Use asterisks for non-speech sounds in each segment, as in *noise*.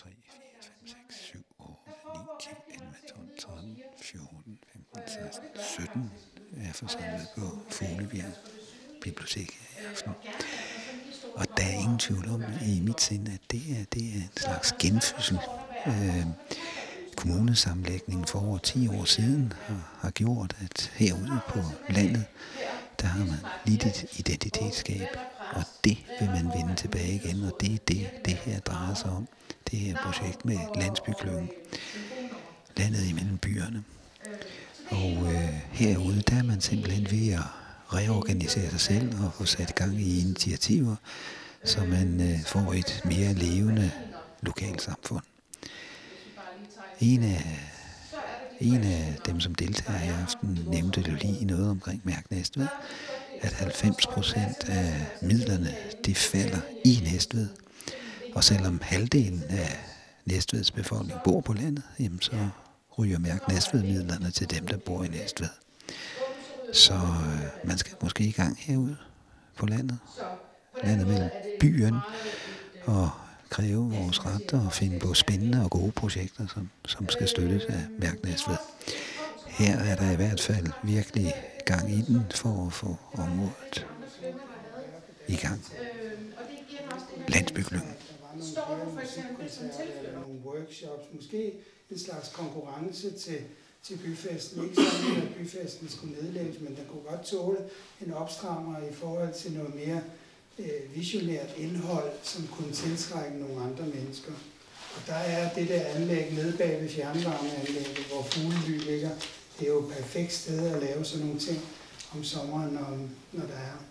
3, 4, 5, 6, 7, 8, 9, 10, 11, 12, 13, 14, 15, 16, 17 er forsamlet på Fuglebjerg Bibliotek i aften. Og der er ingen tvivl om i mit sind, at det er, det er en slags genfødsel. Øh, kommunesamlægningen for over 10 år siden har, har gjort, at herude på landet, der har man lidt et identitetsskab, og det vil man vende tilbage igen, og det er det, det her drejer sig om. Det her projekt med landsbykløven, landet imellem byerne. Og øh, herude, der er man simpelthen ved at reorganisere sig selv og få sat gang i initiativer, så man øh, får et mere levende lokalsamfund. En af, en af dem, som deltager i aften, nævnte jo lige noget omkring Mærk Næstved, at 90 procent af midlerne, det falder i Næstved. Og selvom halvdelen af Næstveds befolkning bor på landet, jamen så ryger Mærk Næstved midlerne til dem, der bor i Næstved. Så øh, man skal måske i gang herude på landet. Landet mellem byen og kræve vores ret og finde på spændende og gode projekter, som, som skal støttes af Mærk Næstved. Her er der i hvert fald virkelig gang i den for at få området i gang. Landsbyklyngen. Står du for eksempel som tilflytter? Nogle workshops, måske en slags konkurrence til, til byfesten. Ikke sådan, at byfesten skulle nedlægges, men den kunne godt tåle en opstrammer i forhold til noget mere øh, visionært indhold, som kunne tiltrække nogle andre mennesker. Og der er det der anlæg nede bag ved fjernvarmeanlægget, hvor Fugleby ligger. Det er jo et perfekt sted at lave sådan nogle ting om sommeren, når, når der er.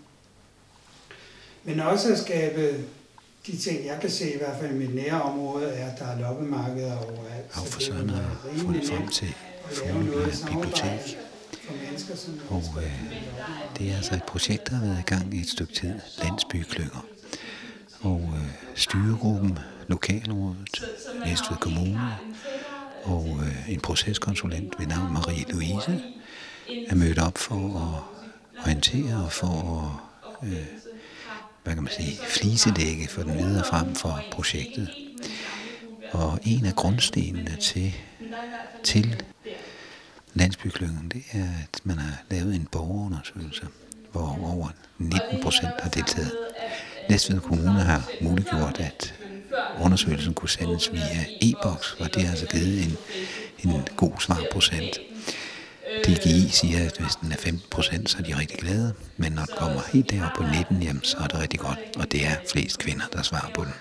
Men også at skabe de ting, jeg kan se i hvert fald i mit nære område, er, at der er loppemarkeder overalt. Og for søren har fundet frem til Fuglebjerg Bibliotek. Og øh, det er altså et projekt, der har været i gang i et stykke tid, Landsbyklynger. Og øh, styregruppen, lokalrådet, Næstved Kommune og øh, en proceskonsulent ved navn Marie-Louise er mødt op for at orientere og for at øh, hvad kan man sige, flisedække for den videre frem for projektet. Og en af grundstenene til, til landsbyklyngen, det er, at man har lavet en borgerundersøgelse, hvor over 19 procent har deltaget. Næstved Kommune har muliggjort, at undersøgelsen kunne sendes via e-boks, og det har altså givet en, en god svarprocent. DGI siger, at hvis den er 15 procent, så er de rigtig glade, men når det kommer helt derop på 19, jamen, så er det rigtig godt, og det er flest kvinder, der svarer på den.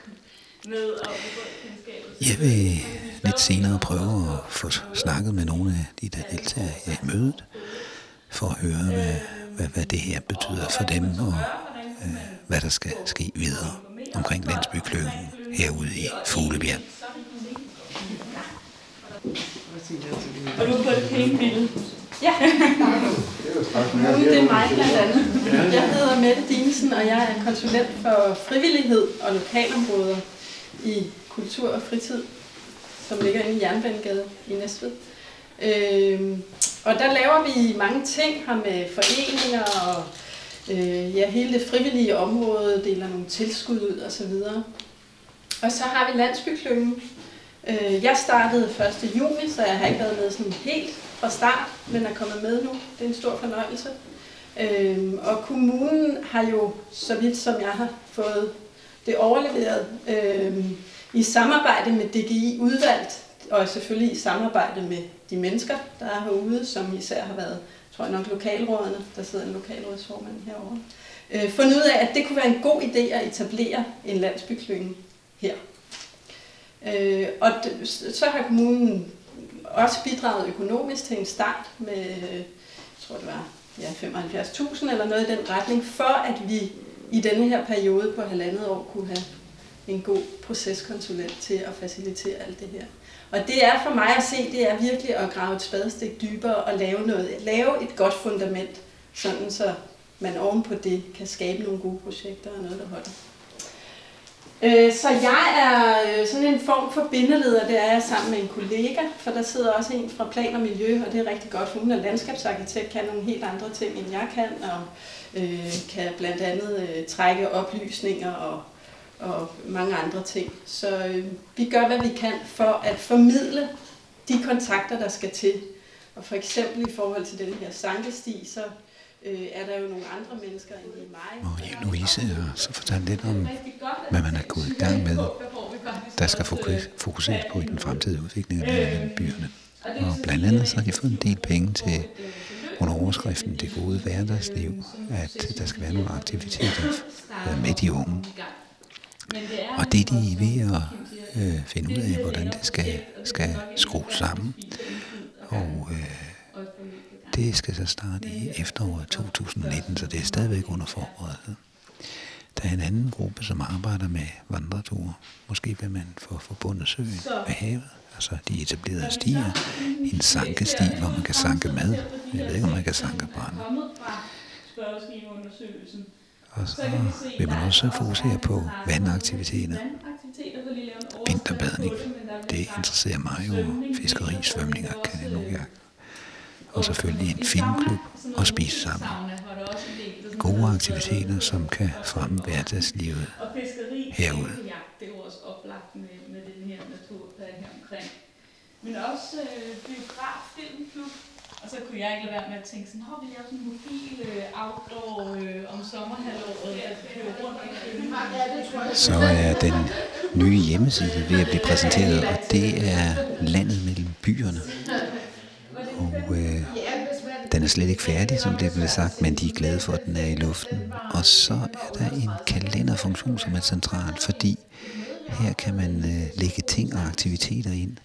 Jeg vil lidt senere prøve at få snakket med nogle af de, der deltager i mødet, for at høre, hvad, hvad, hvad det her betyder for dem, og øh, hvad der skal ske videre omkring landsbykløven herude i Fuglebjerg. Og du har fået et pænt Ja, det er mig blandt andet. Jeg hedder Mette Dinesen, og jeg er konsulent for frivillighed og lokalområder i kultur og fritid, som ligger inde i Jernbanegade i Næstved. Øhm, og der laver vi mange ting her med foreninger og øh, ja, hele det frivillige område, deler nogle tilskud ud og så videre. Og så har vi landsbyklyngen. Øh, jeg startede 1. juni, så jeg har ikke været med sådan helt fra start, men er kommet med nu. Det er en stor fornøjelse. Øhm, og kommunen har jo, så vidt som jeg har fået det overleveret, øhm, i samarbejde med DGI udvalgt, og selvfølgelig i samarbejde med de mennesker, der er herude, som især har været, tror jeg nok, lokalrådene, der sidder en lokalrådsformand herovre, øh, fundet ud af, at det kunne være en god idé at etablere en landsbyklynge her. Øh, og så har kommunen også bidraget økonomisk til en start med, jeg tror det var ja, 75.000 eller noget i den retning, for at vi i denne her periode på halvandet år kunne have en god proceskonsulent til at facilitere alt det her. Og det er for mig at se, det er virkelig at grave et spadestik dybere og lave, noget, lave et godt fundament, sådan så man ovenpå det kan skabe nogle gode projekter og noget, der holder. Øh, så jeg er øh, sådan en form for bindeleder, det er jeg sammen med en kollega, for der sidder også en fra Plan og Miljø, og det er rigtig godt, for hun er landskabsarkitekt, kan nogle helt andre ting, end jeg kan, og øh, kan blandt andet øh, trække oplysninger og og mange andre ting. Så øh, vi gør, hvad vi kan for at formidle de kontakter, der skal til. Og for eksempel i forhold til den her sankesti, så øh, er der jo nogle andre mennesker end lige mig. Og Louise har så fortalt lidt om, hvad man er gået i gang med, *laughs* der skal fokuseres på i den fremtidige udvikling af byerne. Og blandt andet så har de fået en del penge til under overskriften Det gode hverdagsliv, at der skal være nogle aktiviteter med de unge. Og det de er ved at øh, finde ud af, hvordan det skal, skal skrues sammen. Og øh, det skal så starte i efteråret 2019, så det er stadigvæk under forberedelse. Der er en anden gruppe, som arbejder med vandreture. Måske vil man få forbundet søen med havet. Altså de etablerede stier. En sankesti, hvor man kan sanke mad. Jeg ved ikke, om man kan sanke brænde. Og så vil man også fokusere på vandaktiviteter. Vinterbadning. Det interesserer mig jo. Fiskeri, svømning og kanonjagt. Og selvfølgelig en filmklub og spise sammen. Gode aktiviteter, som kan fremme hverdagslivet herude. Det er jo også oplagt med, med den her natur, der er her omkring. Men også øh, biograf, filmklub, og så kunne jeg ikke lade være med at tænke sådan, hvor vi laver sådan en mobil øh, outdoor øh, om sommerhalvåret, kører rundt Så er den nye hjemmeside ved at blive præsenteret, og det er landet mellem byerne. Og øh, den er slet ikke færdig, som det blev sagt, men de er glade for, at den er i luften. Og så er der en kalenderfunktion, som er central, fordi her kan man øh, lægge ting og aktiviteter ind.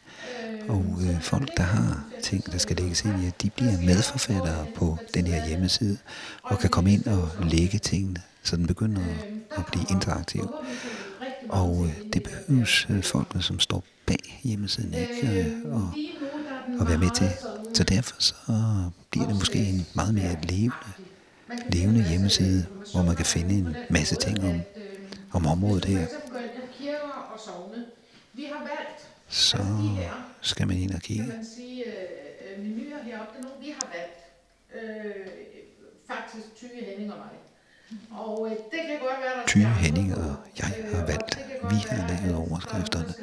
Og øh, folk, der har ting, der skal lægges ind i, de bliver medforfattere på den her hjemmeside, og kan komme ind og lægge tingene, så den begynder at blive interaktiv. Og øh, det behøves øh, folkene, som står bag hjemmesiden, ikke øh, og, at være med til. Så derfor så bliver det måske en meget mere levende, levende hjemmeside, hvor man kan finde en masse ting om, om området her. Så skal man ind og kigge. Kan man sige, øh, menuer heroppe, det er vi har valgt. Øh, faktisk Tyge Henning og mig. Og øh, det kan godt være, der Tyge Henning og jeg har valgt. Vi har lavet overskrifterne.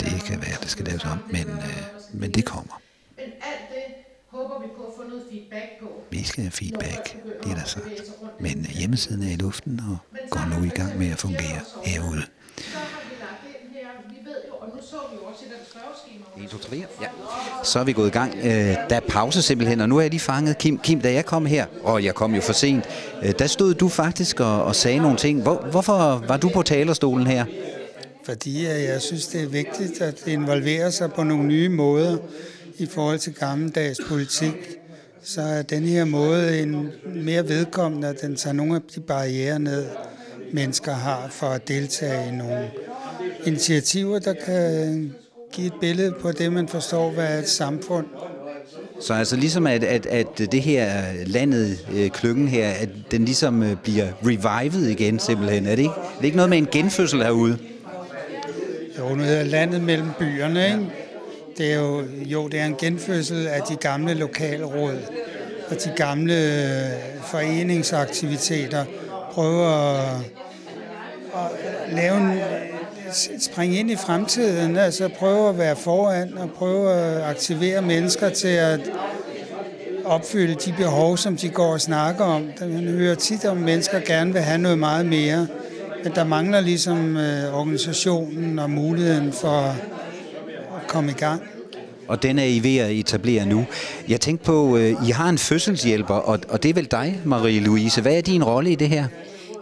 Det kan være, det skal laves om, men, øh, men det kommer. Men alt det håber vi på at få noget feedback på. Vi skal have feedback, det er der sagt. Men hjemmesiden er i luften og går nu i gang med at fungere herude. Så har vi lagt ind her, vi ved jo, og nu så vi jo også i den spørgeskema. 1, 2, 3, ja. Så er vi gået i gang. Øh, der er pause simpelthen, og nu er jeg lige fanget. Kim, Kim, da jeg kom her, og jeg kom jo for sent, øh, der stod du faktisk og, og sagde nogle ting. Hvor, hvorfor var du på talerstolen her? Fordi jeg synes, det er vigtigt at involvere sig på nogle nye måder i forhold til gammeldags politik. Så er den her måde en mere vedkommende, at den tager nogle af de barriere ned, mennesker har for at deltage i nogle initiativer, der kan give et billede på det, man forstår, hvad er et samfund. Så altså ligesom at, at, at det her landet, øh, klyngen her, at den ligesom øh, bliver revived igen simpelthen. Er det ikke, er det ikke noget med en genfødsel herude? Jo, nu hedder landet mellem byerne, ikke? Det er jo, jo, det er en genfødsel af de gamle lokalråd og de gamle øh, foreningsaktiviteter. Prøve at, at lave en, øh, springe ind i fremtiden, altså prøve at være foran og prøve at aktivere mennesker til at opfylde de behov, som de går og snakker om. Man hører tit om, at mennesker gerne vil have noget meget mere, men der mangler ligesom øh, organisationen og muligheden for komme i gang. Og den er I ved at etablere nu. Jeg tænkte på, øh, I har en fødselshjælper, og, og det er vel dig, Marie-Louise. Hvad er din rolle i det her?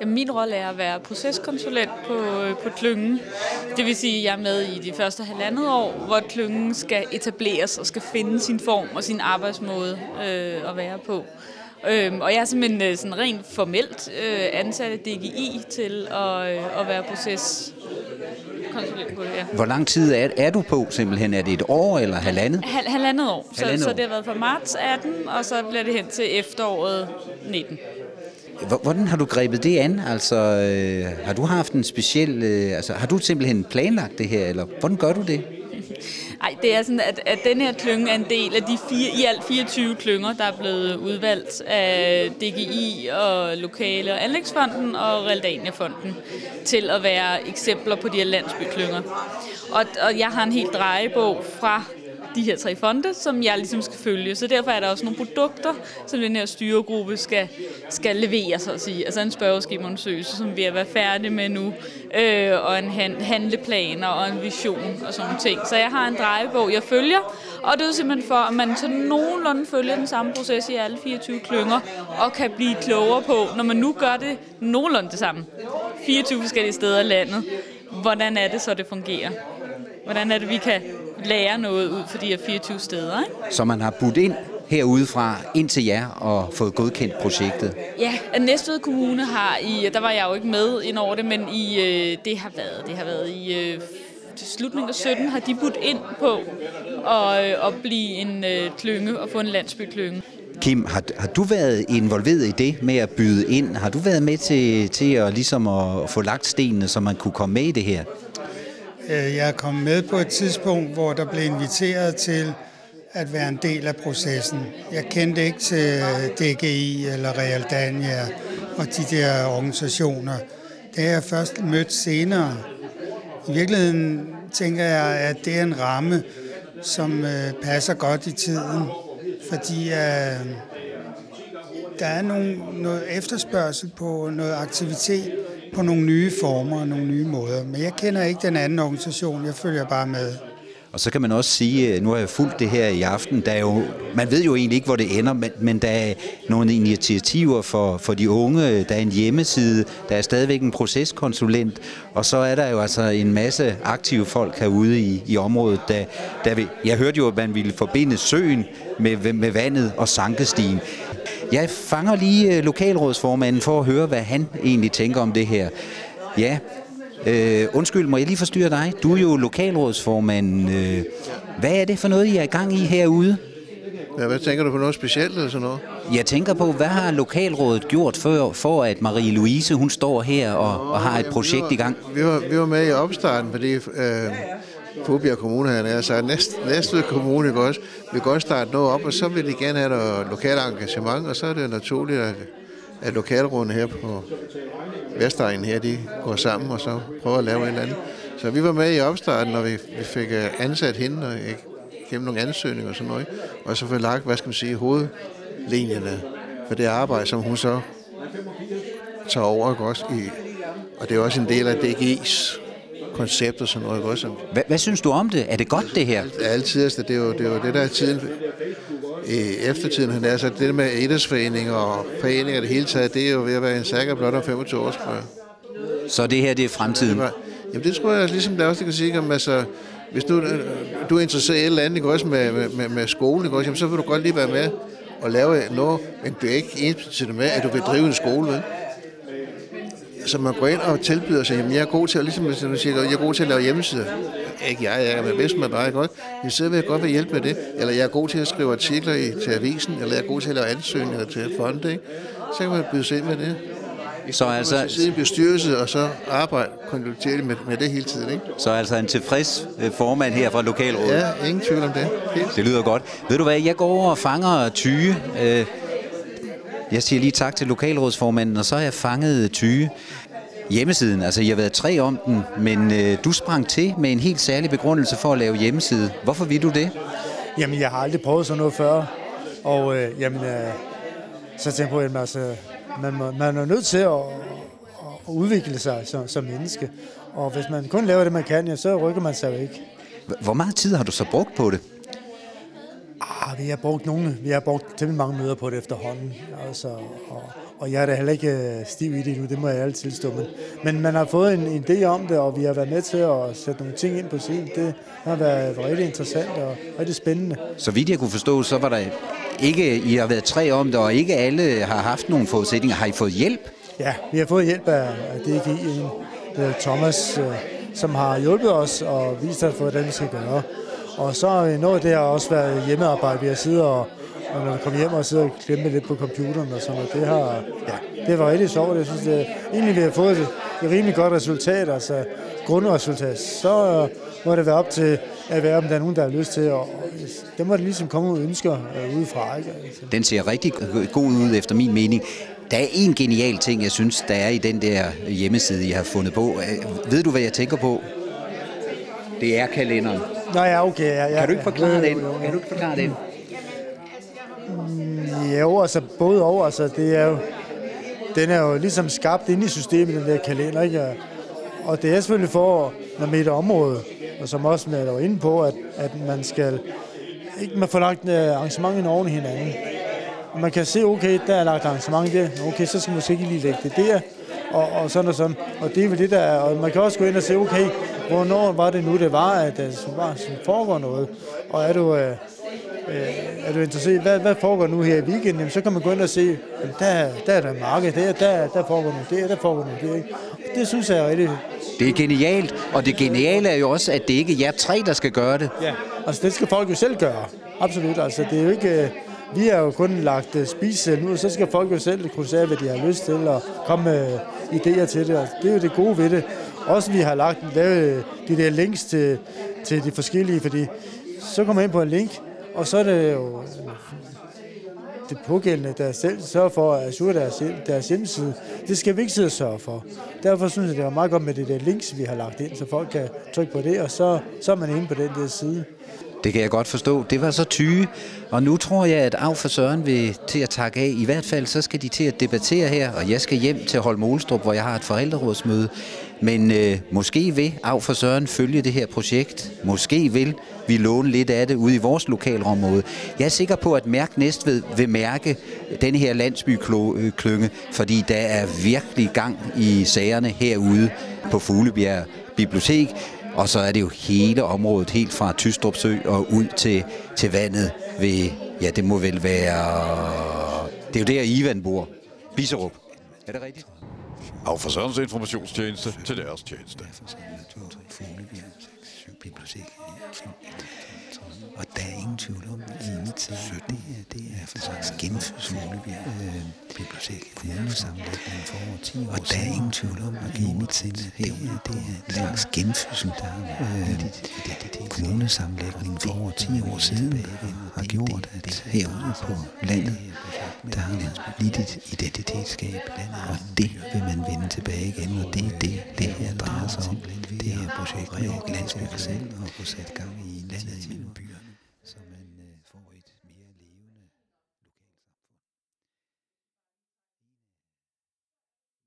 Jamen, min rolle er at være proceskonsulent på, øh, på klyngen. Det vil sige, at jeg er med i de første halvandet år, hvor klyngen skal etableres og skal finde sin form og sin arbejdsmåde øh, at være på. Øhm, og jeg er simpelthen øh, sådan rent formelt øh, ansat af DGI til at, øh, at være proceskonsulent på det her. Hvor lang tid er, er du på simpelthen? Er det et år eller halvandet? Hal, halvandet år. Halvandet så, år. så det har været fra marts 18, og så bliver det hen til efteråret 19. Hvordan har du grebet det an? Altså, øh, har du haft en speciel... Øh, altså, har du simpelthen planlagt det her, eller hvordan gør du det? Nej, det er sådan, at, at den her klynge er en del af de fire, i alt 24 klynger, der er blevet udvalgt af DGI og Lokale og Anlægsfonden og Realdania-fonden til at være eksempler på de her landsbyklynger. Og, og jeg har en helt drejebog fra de her tre fonde, som jeg ligesom skal følge. Så derfor er der også nogle produkter, som den her styregruppe skal, skal levere, så at sige. Altså en spørgeskemaundersøgelse, som vi er været færdige med nu, øh, og en handleplan og en vision og sådan nogle ting. Så jeg har en drejebog, jeg følger, og det er simpelthen for, at man så nogenlunde følger den samme proces i alle 24 klynger, og kan blive klogere på, når man nu gør det nogenlunde det samme. 24 forskellige steder i landet. Hvordan er det så, det fungerer? Hvordan er det, vi kan lære noget ud for de her 24 steder. Ikke? Så man har budt ind herudefra ind til jer og fået godkendt projektet? Ja, Næstved Kommune har i, der var jeg jo ikke med ind over det, men i, øh, det har været, det har været i øh, slutningen af 17 har de budt ind på at, øh, at blive en klynge og få en landsbyklynge. Kim, har, har du været involveret i det med at byde ind? Har du været med til, til at, ligesom at få lagt stenene, så man kunne komme med i det her? Øh, jeg jeg kom med på et tidspunkt, hvor der blev inviteret til at være en del af processen. Jeg kendte ikke til DGI eller Realdania og de der organisationer. Det har jeg først mødt senere. I virkeligheden tænker jeg, at det er en ramme, som øh, passer godt i tiden, fordi øh, der er nogle, noget efterspørgsel på noget aktivitet, på nogle nye former og nogle nye måder. Men jeg kender ikke den anden organisation, jeg følger bare med. Og så kan man også sige, øh, nu har jeg fulgt det her i aften, der er jo, man ved jo egentlig ikke, hvor det ender, men, men der er nogle initiativer for, for de unge, der er en hjemmeside, der er stadigvæk en proceskonsulent, og så er der jo altså en masse aktive folk herude i, i området, der, der vil, jeg hørte jo, at man ville forbinde søen med, med vandet og sankestien. Jeg fanger lige øh, lokalrådsformanden for at høre, hvad han egentlig tænker om det her. Ja, øh, undskyld, må jeg lige forstyrre dig? Du er jo lokalrådsformanden. Øh, hvad er det for noget, I er i gang i herude? Ja, hvad tænker du på noget specielt eller sådan noget? Jeg tænker på, hvad har lokalrådet gjort for, for at Marie-Louise hun står her og, og har et projekt i gang? Vi var, vi var med i opstarten, fordi øh, Fubjerg Kommune, han er så næst, Næstved Kommune ikke også, vil godt starte noget op, og så vil de gerne have noget lokalt engagement, og så er det naturligt, at, at lokalrådene her på Vestegnen her, de går sammen og så prøver at lave en eller anden. Så vi var med i opstarten, og vi, vi fik øh, ansat hende, og gennem nogle ansøgninger og sådan noget, og så fik lagt, hvad skal man sige, hovedlinjerne for det arbejde, som hun så tager over, ikke også? I, og det er også en del af DG's koncept og sådan noget. Også. Hvad, hvad synes du om det? Er det godt, det her? Altid. Altså, det er jo det, er jo det der er tiden i eftertiden. Han er, så det med idrætsforeninger og foreninger det hele taget, det er jo ved at være en sækker blot om 25 år, tror jeg. Så det her, det er fremtiden? Ja, jamen det tror jeg, ligesom der også kan sige, om, altså, hvis du, du er interesseret i et eller andet, ikke, også med, med, med skolen, ikke, også, jamen, så vil du godt lige være med og lave noget, men du er ikke ens med, at du vil drive en skole, vel? Så man går ind og tilbyder sig, jamen jeg er god til at, ligesom du siger, jeg er god til at lave hjemmesider. Ikke jeg, jeg er, hvis man bare godt. Jeg sidder vil jeg godt vil hjælpe med det. Eller jeg er god til at skrive artikler i, til avisen, eller jeg er god til at lave ansøgninger til fonde, ikke? Så kan man byde sig ind med det. Så altså... Man sidde i en bestyrelse og så arbejde kontinuerligt med, med det hele tiden, ikke? Så altså en tilfreds øh, formand her fra Lokalrådet? Ja, ingen tvivl om det. Helt. Det lyder godt. Ved du hvad, jeg går over og fanger Tyge. Øh, jeg siger lige tak til lokalrådsformanden, og så har jeg fanget Tyge. Hjemmesiden, altså jeg har været tre om den, men øh, du sprang til med en helt særlig begrundelse for at lave hjemmeside. Hvorfor vil du det? Jamen, jeg har aldrig prøvet sådan noget før, og øh, jamen, øh, så tænker jeg på, at altså, man, man er nødt til at, at udvikle sig som, som menneske, og hvis man kun laver det, man kan, ja, så rykker man sig jo ikke. Hvor meget tid har du så brugt på det? Vi har brugt nogle, vi har brugt temmelig mange møder på det efterhånden, altså, og, og jeg er da heller ikke øh, stiv i det nu, det må jeg altid tilstå. Men, men man har fået en, en idé om det, og vi har været med til at sætte nogle ting ind på siden. Det har været rigtig interessant og rigtig spændende. Så vidt jeg kunne forstå, så var der ikke, I har været tre om det, og ikke alle har haft nogle forudsætninger. Har I fået hjælp? Ja, vi har fået hjælp af, af DGI, Thomas, øh, som har hjulpet os og vist os, hvordan vi skal gøre. Og så noget det har også været hjemmearbejde. Vi har siddet og, og når vi kommer hjem og sidder og klemme lidt på computeren og sådan noget. Det har, ja, det var rigtig sjovt. Jeg synes, det, egentlig vi har fået et, et rimelig godt resultat. Altså, grundresultat, så må det være op til at være, om der er nogen, der har lyst til, og det må det ligesom komme ud ønsker øh, udefra. Ikke? Altså. Den ser rigtig god ud efter min mening. Der er en genial ting, jeg synes, der er i den der hjemmeside, jeg har fundet på. Øh, ved du, hvad jeg tænker på? Det er kalenderen. Nå ja, okay. Ja, ja, kan du ikke forklare ja, den? Kan du ikke forklare den? Mm, jo, altså både over. Altså, det er jo, den er jo ligesom skabt inde i systemet, den der kalender. Ikke? Og det er selvfølgelig for, når man er et område, og som også man er inde på, at, at man skal ikke man får lagt øh, arrangementet oven i hinanden. Man kan se, okay, der er lagt arrangement der, okay, så skal man måske ikke lige lægge det der, og, og sådan og sådan. Og det er vel det, der er, og man kan også gå ind og se, okay, hvornår var det nu, det var, at der var, som foregår noget, og er du, øh, øh, er du interesseret hvad, hvad foregår nu her i weekenden, jamen, så kan man gå ind og se, jamen, der, der er der marked, der, der, der foregår noget der, der foregår noget der. Ikke? Og det synes jeg er rigtig det er genialt, og det geniale er jo også, at det ikke er jer tre, der skal gøre det. Ja, altså det skal folk jo selv gøre. Absolut, altså det er jo ikke... Vi har jo kun lagt øh, uh, spise øh, nu, og så skal folk jo selv kunne sige, hvad de har lyst til, og komme med øh, idéer til det. Og det er jo det gode ved det. Også vi har lagt lavet de der links til, til de forskellige, fordi så kommer man ind på en link, og så er det jo det pågældende, der selv sørger for at assure deres, deres hjemmeside. Det skal vi ikke sidde og sørge for. Derfor synes jeg, det er meget godt med det der links, vi har lagt ind, så folk kan trykke på det, og så, så er man inde på den der side. Det kan jeg godt forstå. Det var så tyge, og nu tror jeg, at Af for Søren vil til at takke af. I hvert fald så skal de til at debattere her, og jeg skal hjem til Holm Olstrup, hvor jeg har et forældrerådsmøde. Men øh, måske vil Af for Søren følge det her projekt. Måske vil vi låne lidt af det ude i vores lokalområde. Jeg er sikker på, at Mærk Næstved vil mærke den her landsbyklynge, øh, fordi der er virkelig gang i sagerne herude på Fuglebjerg Bibliotek. Og så er det jo hele området, helt fra Tystrup Sø og ud til, til vandet ved, ja, det må vel være, det er jo der Ivan bor, Biserup. Er det rigtigt? Af for Sørens informationstjeneste til deres tjeneste. bibliotek og der er ingen tvivl om, at det er, det er for slags genfødsfuglebjerg øh, bibliotek, kommunesammenlægning for over 10 år Og der er ingen tvivl om, at enetid, det er, det er en slags genfødsel, der øh, kommunesammenlægningen for over 10 år siden har gjort, at herude på landet, der har man lidt et identitetsskab, og det vil man vende tilbage igen, og det er det, det her drejer sig om. Det her projekt med landsbygget selv og få sat gang i